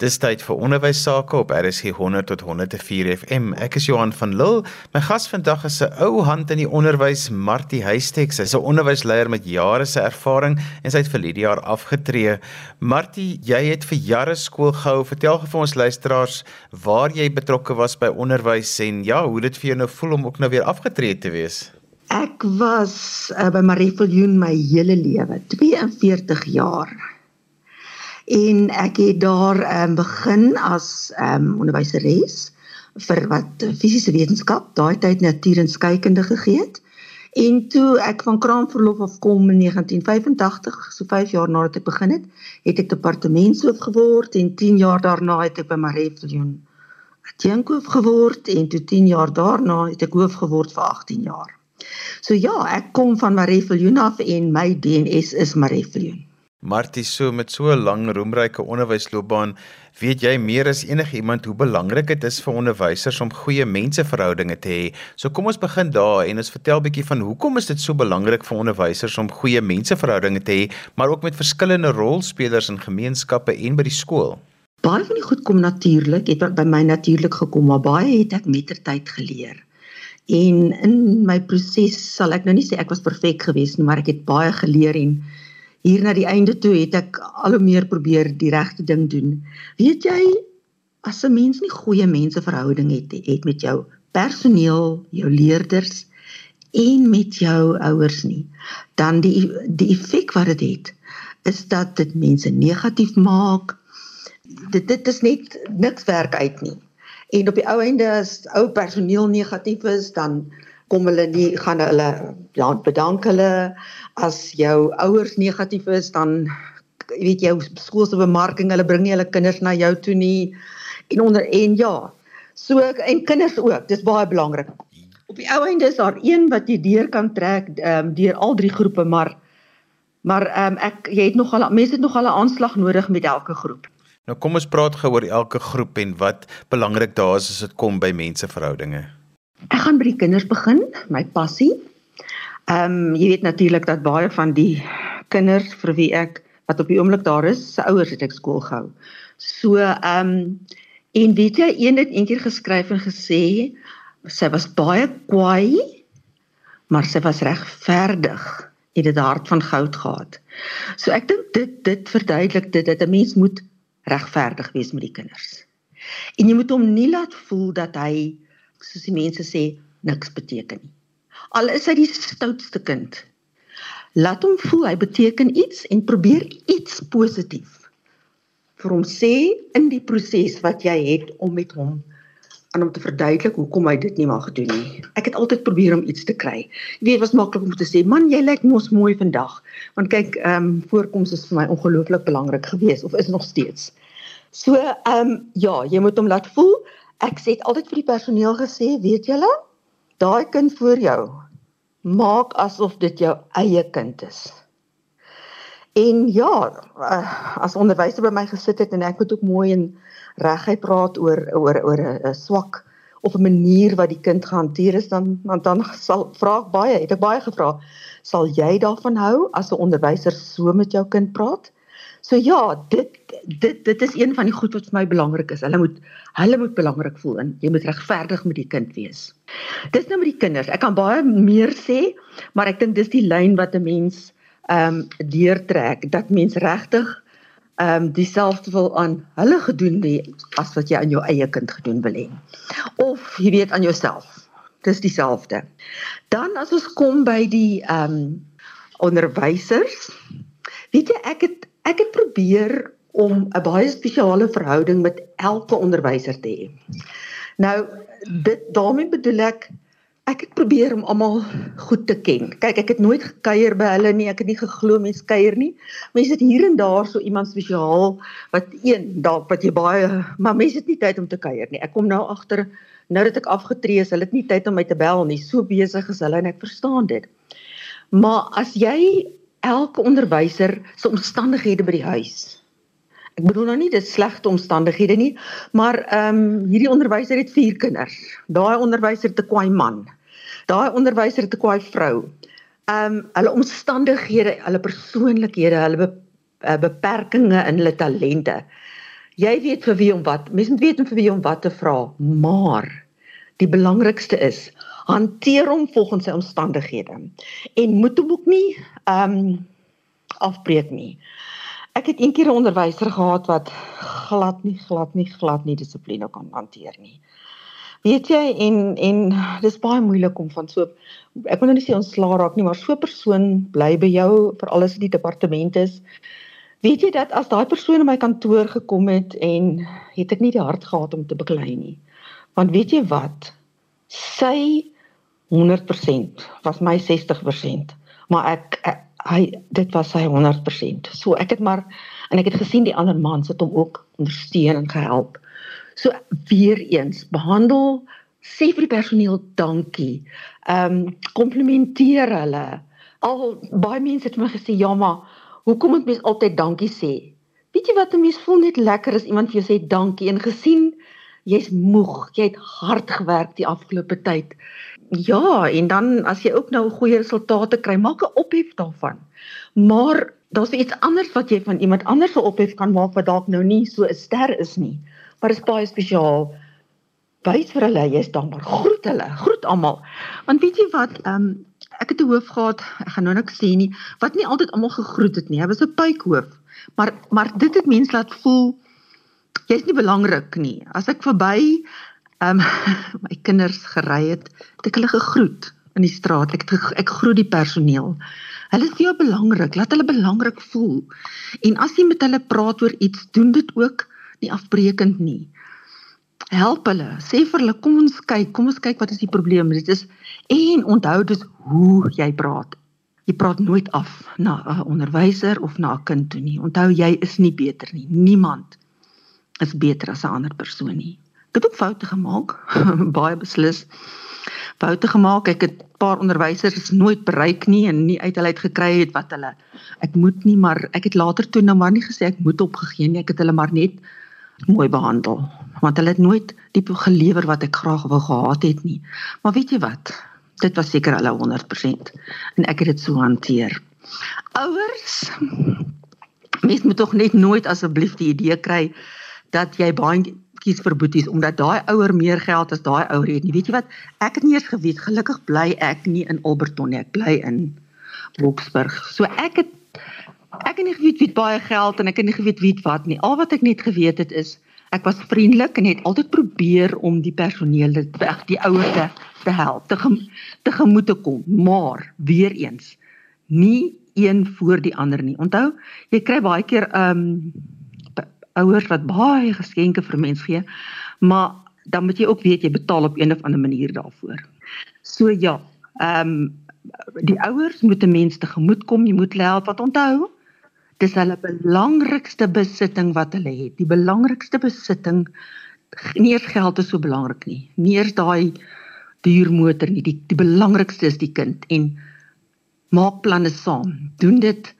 Dis tyd vir onderwys sake op RSG 100 tot 104 FM. Ek is Johan van Lille. My gas vandag is 'n ou hand in die onderwys, Martie Huystek. Sy's 'n onderwysleier met jare se ervaring en sy het vir hierdie jaar afgetree. Martie, jy het vir jare skool gehou. Vertel gou vir ons luisteraars waar jy betrokke was by onderwys en ja, hoe dit vir jou nou voel om ook nou weer afgetree te wees. Ek was uh, by Marie Viljoen my hele lewe, 42 jaar en ek het daar um, begin as um, onderwyseres vir wat fisiese wetenskap, daai tyd natuur en skeikunde gegee het. En toe ek van kraamverlof af kom in 1985, so 5 jaar nadat ek begin het, het ek departementshoof geword en 10 jaar daarna het ek by Marefilion adjunkhoof geword en toe 10 jaar daarna het ek hoof geword vir 18 jaar. So ja, ek kom van Marefilion af en my DNS is Marefilion. Martie, so met so 'n lang roemryke onderwysloopbaan, weet jy meer as enige iemand hoe belangrik dit is vir onderwysers om goeie menseverhoudinge te hê. So kom ons begin daar en ons vertel bietjie van hoekom is dit so belangrik vir onderwysers om goeie menseverhoudinge te hê, maar ook met verskillende rolspelers in gemeenskappe en by die skool. Baie van die goed kom natuurlik, het by my natuurlik gekom, maar baie het ek mettertyd geleer. En in my proses sal ek nou nie sê ek was perfek geweest nie, maar ek het baie geleer en hier na die einde toe het ek al hoe meer probeer die regte ding doen. Weet jy, as 'n mens nie goeie menseverhouding het het met jou personeel, jou leerders en met jou ouers nie, dan die die effek wat dit het, het is dat dit mense negatief maak. Dit dit is net niks werk uit nie. En op die ou einde as ou personeel negatief is, dan kom hulle nie gaan hulle ja bedank hulle. As jou ouers negatief is dan weet jy skool se bemarking hulle bring nie hulle kinders na jou toe nie. En onder en ja so en kinders ook dis baie belangrik. Op die ou einde is daar een wat jy deur kan trek um, deur al drie groepe maar maar um, ek jy het nog al mense het nog al 'n aanslag nodig met elke groep. Nou kom ons praat gou oor elke groep en wat belangrik daar is as dit kom by menseverhoudinge Ek gaan by die kinders begin, my passie. Ehm um, jy weet natuurlik dat baie van die kinders vir wie ek wat op die oomblik daar is, se ouers het ek skool gehou. So ehm um, en weet jy een het eendag geskryf en gesê sy was baie kwaai, maar sy was regverdig en dit hart van goud gehad. So ek dink dit dit verduidelik dit dat 'n mens moet regverdig wees met die kinders. En jy moet hom nie laat voel dat hy soos die mense sê niks beteken nie. Al is hy die stoutste kind. Laat hom voel hy beteken iets en probeer iets positief vir hom sê in die proses wat jy het om met hom aan hom te verduidelik hoekom hy dit nie mag doen nie. Ek het altyd probeer om iets te kry. Jy weet wat maklik om te sê, man, jy lyk mos mooi vandag. Want kyk, ehm um, voorkoms is vir my ongelooflik belangrik geweest of is nog steeds. So, ehm um, ja, jy moet hom laat voel ek sê altyd vir die personeel gesê, weet julle, daai kind voor jou maak asof dit jou eie kind is. En ja, eh, as onderwyser by my gesit het en ek moet ook mooi en regheid praat oor oor oor 'n swak of 'n manier wat die kind gehanteer is dan dan, dan sal vra baie, het ek baie gevra, sal jy daarvan hou as 'n onderwyser so met jou kind praat? So ja, dit dit dit is een van die goed wat vir my belangrik is. Hulle moet hulle moet belangrik voel en jy moet regverdig met die kind wees. Dis nou met die kinders. Ek kan baie meer sê, maar ek dink dis die lyn wat 'n mens ehm um, deurtrek dat mens regtig ehm um, dieselfde wil aan hulle gedoen hê as wat jy aan jou eie kind gedoen wil hê. Of jy weet aan jouself. Dis dieselfde. Dan as ons kom by die ehm um, onderwysers, weet jy ek het ek het probeer om 'n baie spesiale verhouding met elke onderwyser te hê. Nou dit daarmee bedoel ek ek het probeer om almal goed te ken. Kyk, ek het nooit gekuier by hulle nie. Ek het nie geglo mense kuier nie. Mense het hier en daar so iemand spesiaal wat een dalk wat jy baie maar mense het nie tyd om te kuier nie. Ek kom nou agter nou dat ek afgetree is, hulle het nie tyd om my te bel nie. So besig is hulle en ek verstaan dit. Maar as jy elke onderwyser se omstandighede by die huis. Ek bedoel nou nie dit slegte omstandighede nie, maar ehm um, hierdie onderwyser het 4 kinders. Daai onderwyser 'n kwaai man. Daai onderwyser 'n kwaai vrou. Ehm um, hulle omstandighede, hulle persoonlikhede, hulle be, uh, beperkings in hulle talente. Jy weet vir wie om wat, mens moet weet vir wie om wat te vra, maar die belangrikste is hanteer hom volgens sy omstandighede en moet hom ook nie ehm um, afbreek nie. Ek het eendag 'n onderwyser gehad wat glad nie glad nie glad nie dissipline kan hanteer nie. Weet jy en en dis baie moeilik om van so ek wil nou nie sê ons sla raak nie, maar so 'n persoon bly by jou vir alles in die departement is. Weet jy dat as daai persoon in my kantoor gekom het en het ek nie die hart gehad om te beklei nie. Want weet jy wat? Sy 100% was my 60%, maar ek, ek hy dit was sy 100%. So ek het maar en ek het gesien die ander man sit hom ook ondersteun en gehelp. So weer eens behandel sê vir die personeel dankie. Ehm um, komplimenteer hulle. Al baie mense het my gesê ja maar hoekom moet mens altyd dankie sê? Weet jy wat 'n mens voel net lekker as iemand vir jou sê dankie en gesien jy's moeg, jy het hard gewerk die afgelope tyd. Ja, en dan as jy ook nou goeie resultate kry, maak 'n ophef daarvan. Maar daar's iets anders wat jy van iemand anders se ophef kan maak wat dalk nou nie so 'n ster is nie. Maar is baie spesiaal. Wys vir hulle jy's dankbaar. Groet hulle, groet almal. Want weet jy wat, ehm um, ek het 'n hoof gehad, ek gaan nou niks sê nie, wat nie altyd almal gegroet het nie. Hy was 'n pykhoof. Maar maar dit het mense laat voel jy's nie belangrik nie. As ek verby ehm um, my kinders gery het, het ek hulle gegroet in die straat. Ek ek, groet die personeel. Hulle is jou belangrik. Laat hulle belangrik voel. En as jy met hulle praat oor iets, doen dit ook nie afbreekend nie. Help hulle. Sê vir hulle, kom ons kyk, kom ons kyk wat is die probleem. Dit is en onthou dis hoe jy praat. Jy praat nooit af na 'n onderwyser of na 'n kind toe nie. Onthou jy is nie beter nie. Niemand is beter as 'n ander persoon nie. Ek het ook foute gemaak, baie beslis. Foute gemaak. Ek het 'n paar onderwysers nooit bereik nie en nie uit hulle uit gekry het wat hulle ek moet nie, maar ek het later toe nou maar nie gesê ek moet opgegee nie. Ek het hulle maar net mooi behandel want hulle het nooit die gelewer wat ek graag wou gehad het nie. Maar weet jy wat? Dit was seker hulle 100% en ek het dit so hanteer. Ouers mens moet tog net nooit asseblief die idee kry dat jy baie kies vir boeties omdat daai ouer meer geld as daai ouer het nie. Weet jy wat? Ek het nie eers geweet gelukkig bly ek nie in Alberton nie. Ek bly in Boksburg. So ek het ek het nie geweet wie baie geld en ek het nie geweet wie wat nie. Al wat ek net geweet het is ek was vriendelik en het altyd probeer om die personeel weg die ouers te, te help, te te gemoed te kom. Maar weer eens nie een voor die ander nie. Onthou, jy kry baie keer ehm um, ouers wat baie geskenke vir mens gee, maar dan moet jy ook weet jy betaal op een of ander manier daarvoor. So ja, ehm um, die ouers moet 'n mens te gemoed kom, jy moet help wat onthou. Dis hulle belangrikste besitting wat hulle het. Die belangrikste besitting nie eers geld is so belangrik nie. Nie eers daai duur motor nie. Die die belangrikste is die kind en maak planne saam. Doen dit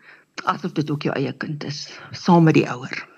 asof dit ook jou eie kind is, saam met die ouer.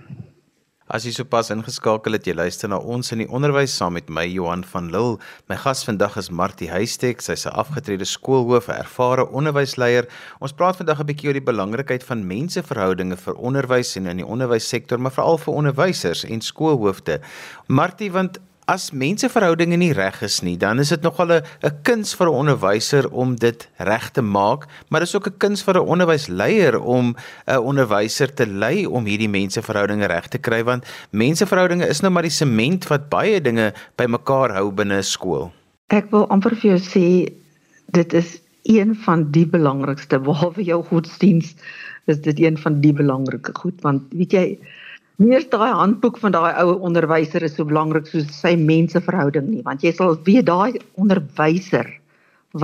As jy sopas ingeskakel het, jy luister na ons in die onderwys saam met my Johan van Lille. My gas vandag is Martie Huystek. Sy's 'n afgetrede skoolhoof, 'n ervare onderwysleier. Ons praat vandag 'n bietjie oor die belangrikheid van menseverhoudinge vir onderwys en in die onderwyssektor, maar veral vir onderwysers en skoolhoofde. Martie, want as menseverhoudinge nie reg is nie, dan is dit nogal 'n 'n kuns vir 'n onderwyser om dit reg te maak, maar dit is ook 'n kuns vir 'n onderwysleier om 'n onderwyser te lei om hierdie menseverhoudinge reg te kry want menseverhoudinge is nou maar die sement wat baie dinge bymekaar hou binne 'n skool. Ek wil amper vir jou sê dit is een van die belangrikste behalwe jou godsdiens is dit een van die belangrike goed want weet jy nie eens daai handboek van daai ou onderwyser is so belangrik soos sy menseverhouding nie want jy sal weet daai onderwyser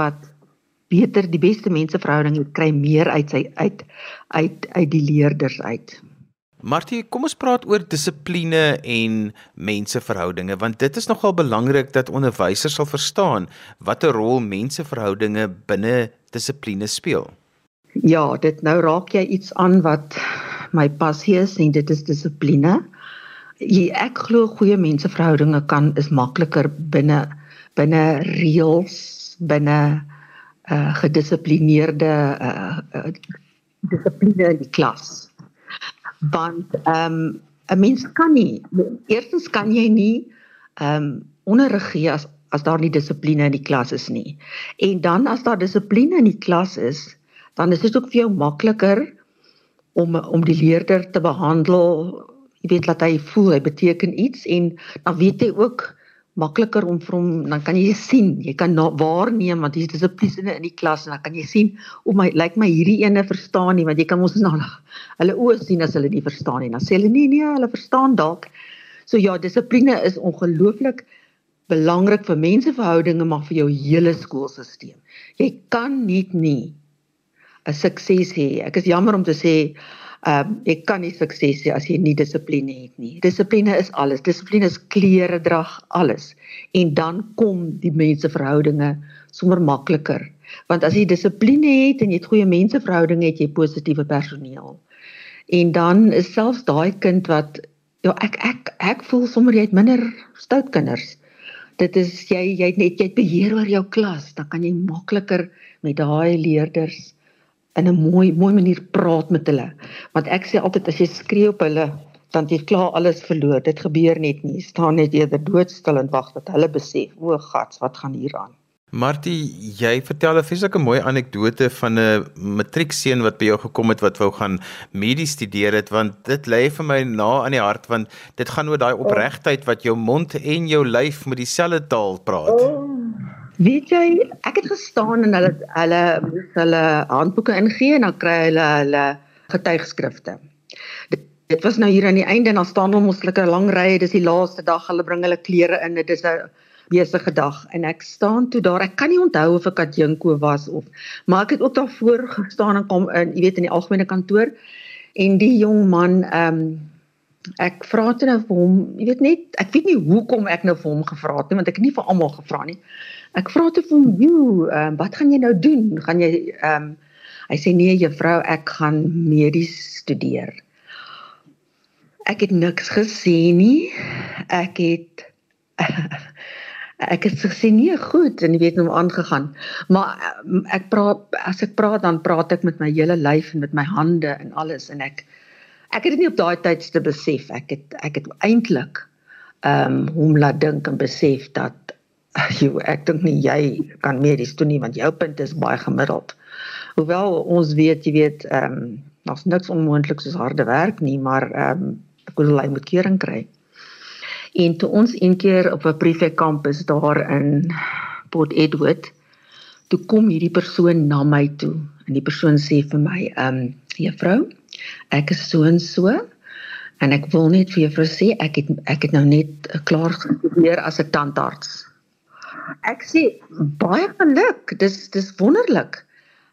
wat beter die beste menseverhouding het kry meer uit sy uit uit uit die leerders uit. Martie, kom ons praat oor dissipline en menseverhoudinge want dit is nogal belangrik dat onderwysers sal verstaan watter rol menseverhoudinge binne dissipline speel. Ja, dit nou raak jy iets aan wat my passie is en dit is dissipline. Ek glo goeie menseverhoudinge kan is makliker binne binne reëls, binne uh gedissiplineerde uh, uh dissipline in die klas. Want ehm um, 'n mens kan nie eerstens kan jy nie ehm um, onderrig gee as as daar nie dissipline in die klas is nie. En dan as daar dissipline in die klas is, dan is dit ook vir jou makliker om om die leerder te behandel. Jy weet dat hy voel hy beteken iets en dan weet hy ook makliker om vir hom dan kan jy sien, jy kan waarneem want hier is dissipline in die klas en dan kan jy sien o my lyk like my hierdie ene verstaan nie want jy kan mos na hulle oë sien as hulle nie verstaan nie. Dan sê hulle nee nee, hulle verstaan dalk. So ja, dissipline is ongelooflik belangrik vir menseverhoudinge maar vir jou hele skoolstelsel. Jy kan nie nie 'n sukses hê. Ek is jammer om te sê Ehm um, ek kan nie sukses hê as jy nie dissipline het nie. Dissipline is alles. Dissipline is klere drag alles. En dan kom die menseverhoudinge sommer makliker. Want as jy dissipline het en jy het goeie menseverhoudinge het jy positiewe personeel. En dan is selfs daai kind wat ja ek ek ek voel sommer jy het minder stout kinders. Dit is jy jy het net jy het beheer oor jou klas, dan kan jy makliker met daai leerders in 'n mooi mooi manier praat met hulle. Want ek sê altyd as jy skree op hulle, dan jy klaar alles verloor. Dit gebeur net nie. Staan net eerder doodstil en wag dat hulle besef, o gats, wat gaan hier aan? Martie, jy vertel 'n vreeslike mooi anekdote van 'n matriekseun wat by jou gekom het wat wou gaan medies studeer het want dit lê vir my na aan die hart want dit gaan oor daai opregtheid wat jou mond en jou lyf met dieselfde taal praat. Oh. Weet jy, ek het gestaan en hulle hulle moes hulle handboeke ingee en dan kry hulle hulle getuigskrifte. Dit, was nou hier aan die einde en dan staan hulle mos lekker lang rye, dis die laaste dag, hulle bring hulle klere in, dit is 'n besige dag en ek staan toe daar. Ek kan nie onthou of ek adjunko was of maar ek het ook daar voor gestaan en kom in, jy weet in die algemene kantoor en die jong man ehm um, ek vra toe nou vir hom, jy weet net, ek weet nie hoekom ek nou vir hom gevra het nie want ek het nie vir almal gevra nie. Ek vra toe vir hom, "Joe, ehm wat gaan jy nou doen? Gaan jy ehm um, hy sê nee juffrou, ek gaan medies studeer." Ek het niks gesê nie. Ek het ek het gesê nee, goed en jy weet hom aangegaan. Maar ehm, ek praat as ek praat dan praat ek met my hele lyf en met my hande en alles en ek ek het dit nie op daai tydste besef. Ek het ek het eintlik ehm um, hom laat dink en besef dat jy ek dink nie jy kan medies doen nie want jou punt is baie gemiddeld. Hoewel ons weet jy weet ehm um, daar's niks onmoontlik soos harde werk nie, maar ehm um, ek wil hy moet kering kry. En toe ons een keer op 'n prefek kampus daar in Port Edward toe kom hierdie persoon na my toe en die persoon sê vir my ehm um, juffrou ek is so en so en ek wil net vir juffrou sê ek het ek het nou net klaar gestudeer as 'n tandarts Ek sê baie geluk. Dis dis wonderlik.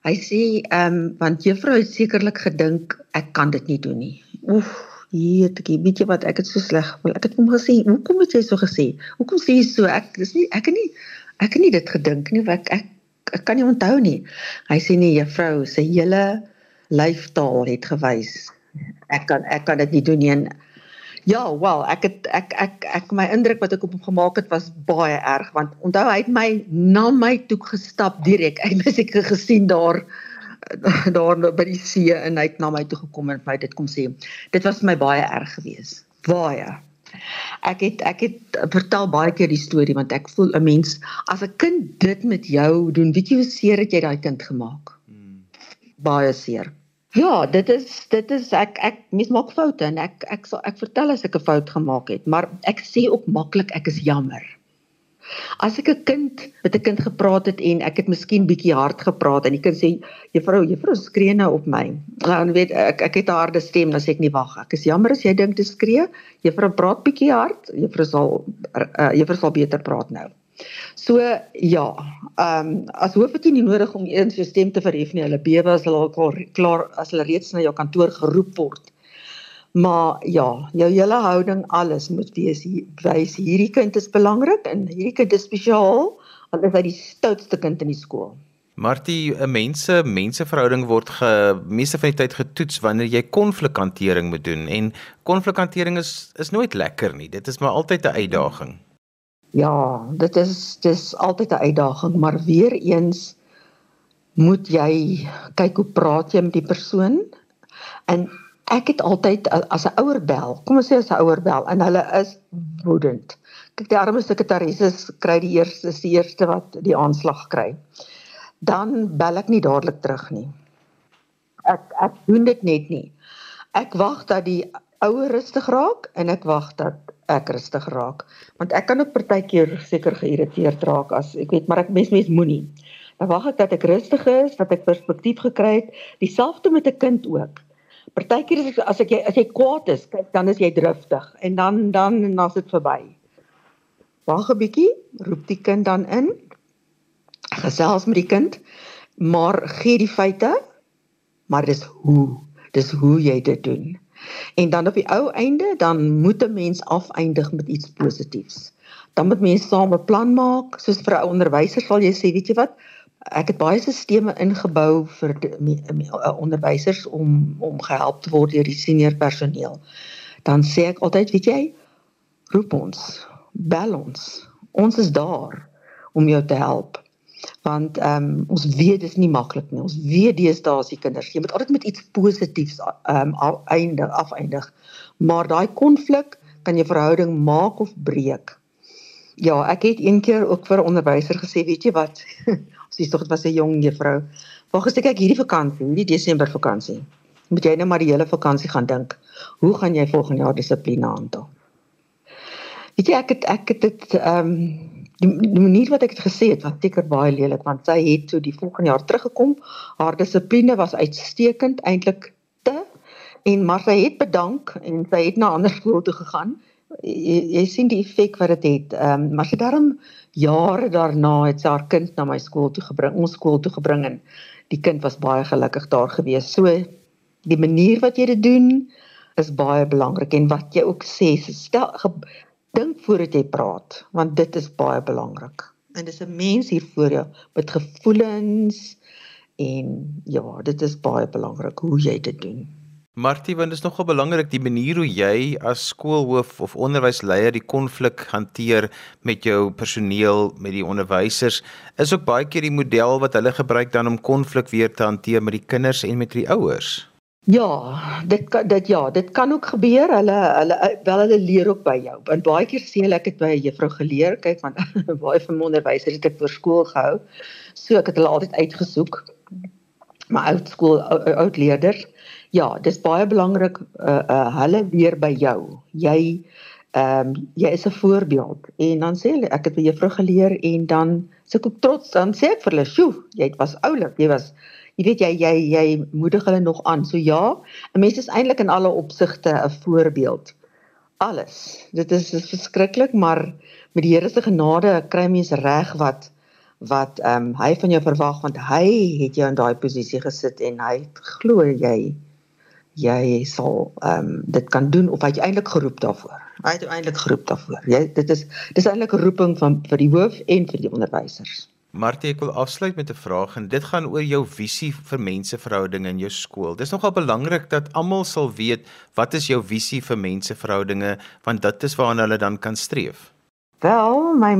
Hy sê ehm um, want juffrou het sekerlik gedink ek kan dit nie doen nie. Oef, hierdie weet jy wat ek het so sleg gevoel. Ek het hom gesê, "Hoekom het jy so gesê? Hoekom sê jy so? Ek dis nie ek het nie ek het nie dit gedink nie. Ek ek, ek kan nie onthou nie." Hy sê nee, juffrou, sy hele lyfstaal het gewys. Ek kan ek kan dit nie doen nie. En, Ja, wel, ek het ek ek ek my indruk wat ek op hom gemaak het was baie erg want onthou hy het my na my toe gestap direk. Hy het ek gesien daar daar by die see en hy het na my toe gekom en my dit kom sê. Dit was vir my baie erg geweest. Baie. Ek het ek het vertel baie keer die storie want ek voel 'n mens as 'n kind dit met jou doen, weet jy hoe seer het jy daai kind gemaak? Baie seer. Ja, dit is dit is ek ek mens maak foute en ek ek sal ek vertel as ek 'n fout gemaak het, maar ek sê ook maklik ek is jammer. As ek 'n kind met 'n kind gepraat het en ek het miskien bietjie hard gepraat en die kind sê juffrou juffrou skree nou op my. Dan weet ek ek het 'n harde stem, dan sê ek nie wag, ek is jammer as jy dink dit skree. Juffrou praat bietjie hard, juffrou sal uh, juffrou sal beter praat nou. So ja, ehm um, as het jy nie nodig om eers jou stem te verhef nie. Hulle bewe as hulle al klaar as hulle reeds na jou kantoor geroep word. Maar ja, jou hele houding alles moet wees wys hierdie kind is belangrik en hierdie kind is spesiaal. Is hy die stoutste kind in die skool. Martie, 'n mense menseverhouding word ge meeste van die tyd getoets wanneer jy konflikhantering moet doen en konflikhantering is is nooit lekker nie. Dit is maar altyd 'n uitdaging. Ja, dit is dis altyd 'n uitdaging, maar weer eens moet jy kyk hoe praat jy met die persoon. En ek het altyd as 'n ouer bel, kom ons sê as 'n ouer bel en hulle is woedend. Kyk die arme sekretarisses kry die eerste is die eerste wat die aanslag kry. Dan bel ek nie dadelik terug nie. Ek ek doen dit net nie. Ek wag dat die ouer rustig raak en ek wag dat ek rustig raak want ek kan ook partykeer seker geïrriteerd raak as ek weet maar ek mens mens moenie dan wag ek dat ek rustig is dat ek perspektief gekry het dieselfde met 'n kind ook Partykeer as ek jy as jy kwaad is, kyk dan is jy driftig en dan dan dan is dit verby. Wag 'n bietjie, roep die kind dan in. Gesels met die kind, maar gee die feite, maar dis hoe, dis hoe jy dit doen. En dan op die ou einde dan moet 'n mens afeindig met iets positiefs. Dan moet mense saam 'n plan maak, soos vir 'n onderwyser sal jy sê, weet jy wat, ek het baie stelsels ingebou vir eh, onderwysers om om gehelp te word deur die senior personeel. Dan sê ek altyd, weet jy, roep ons, bel ons. Ons is daar om jou te help. Want ehm um, ons weet dit is nie maklik nie. Ons weet deesdae as die kinders, jy moet altyd met iets positiefs ehm um, eindig, afeindig. Maar daai konflik kan jou verhouding maak of breek. Ja, ek het een keer ook vir 'n onderwyser gesê, weet jy wat? Sies tog dit was 'n jong juffrou. Waar gesê ek hierdie vakansie, hierdie Desember vakansie. Moet jy nou maar die hele vakansie gaan dink. Hoe gaan jy volgende jaar dissipline handhaaf? Weet jy ek het ek het dit ehm um, die, die manier wat ek dit gesê het was seker baie lelik want sy het so die volgende jaar teruggekom. Haar dissipline was uitstekend eintlik te en maar sy het bedank en sy het na ander skool toe gegaan. Jy, jy sien die effek wat dit het. Ehm um, maar sy daarom jare daarna het sy haar kind na my skool toe gebring, ons skool toe gebring en die kind was baie gelukkig daar gewees. So die manier wat jy dit doen is baie belangrik en wat jy ook sê, stel dink voordat jy praat, want dit is baie belangrik. En dis 'n mens hier voor jou met gevoelens en ja, dit is baie belangrik hoe jy dit doen. Martie, want dit is nogal belangrik die manier hoe jy as skoolhoof of onderwysleier die konflik hanteer met jou personeel, met die onderwysers, is ook baie keer die model wat hulle gebruik dan om konflik weer te hanteer met die kinders en met die ouers. Ja, dit dit ja, dit kan ook gebeur. Hulle hulle wel hulle leer ook by jou. Want baie keer sien ek dit by 'n juffrou geleer, kyk want baie van onderwysers het ek vir skool gehou. So ek het hulle altyd uitgesoek. My oud skool oud leerders ja, dis baie belangrik uh, uh hulle leer by jou. Jy ehm um, jy is 'n voorbeeld en dan sê hulle ek het by juffrou geleer en dan sê ek ook trots dan sê ek vir hulle, "Sjoe, jy was oulik, jy was jy weet jy jy jy moedig hulle nog aan." So ja, 'n mens is eintlik in alle opsigte 'n voorbeeld. Alles. Dit is, is verskriklik, maar met die Here se genade kry mens reg wat wat ehm um, hy van jou verwag want hy het jou in daai posisie gesit en hy glo jy jy sal ehm um, dit kan doen of hy het eintlik geroep daarvoor. Hy het eintlik geroep daarvoor. Jy dit is dis eintlik 'n roeping van vir die hoof en vir die onderwysers. Martie, ek wil afsluit met 'n vraag en dit gaan oor jou visie vir menseverhoudinge in jou skool. Dis nogal belangrik dat almal sal weet wat is jou visie vir menseverhoudinge want dit is waarna hulle dan kan streef. Wel, my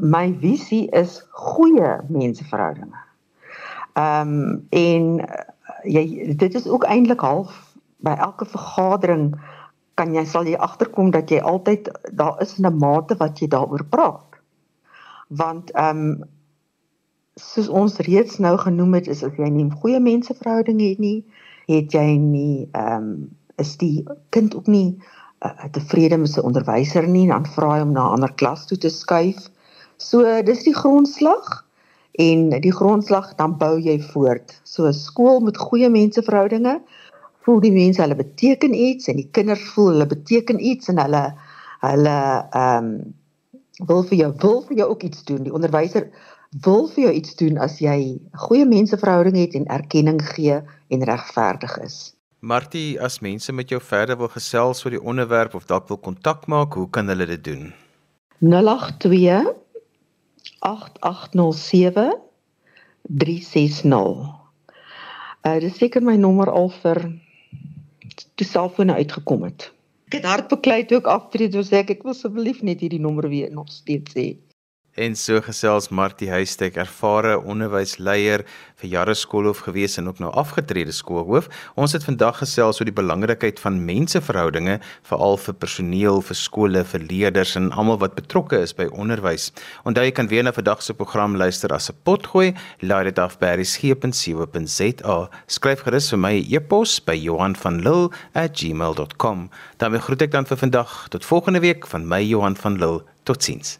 my visie is goeie menseverhoudinge. Ehm um, en uh, jy dit is ook eintlik half by elke vergadering kan jy sal jy agterkom dat jy altyd daar is 'n mate wat jy daaroor praat. Want ehm um, soos ons reeds nou genoem het is as jy nie goeie menseverhoudinge het nie, het jy nie ehm um, is die kind ook nie uh, tevrede met sy onderwyser nie, dan vra hy om na 'n ander klas toe te skuif. So dis die grondslag en die grondslag dan bou jy voort. So 'n skool met goeie menseverhoudinge voel die mense hulle beteken iets en die kinders voel hulle beteken iets en hulle hulle ehm um, wil vir jou wil vir jou ook iets doen. Die onderwyser wil vir jou iets doen as jy 'n goeie menseverhouding het en erkenning gee en regverdig is. Martie, as mense met jou verder wil gesels oor die onderwerp of dalk wil kontak maak, hoe kan hulle dit doen? 082 8807 360. Uh dis seker my nommer al vir toe selfone uitgekom het. Ek het hard beklei toe ek aftree toe sê ek ek wil asseblief net hierdie nommer weer nog steeds hê. En so gesels Martie Huystek, ervare onderwysleier vir jare skoolhoof gewees en ook nou afgetrede skoolhoof. Ons het vandag gesels oor die belangrikheid van menseverhoudinge, veral vir personeel, vir skole, vir leerders en almal wat betrokke is by onderwys. Onthou jy kan weer na vandag se program luister as 'n potgooi. Laai dit af by berries.co.za. Skryf gerus vir my 'n e e-pos by Johan van Lille@gmail.com. Dan groet ek dan vir vandag tot volgende week van my Johan van Lille. Totsiens.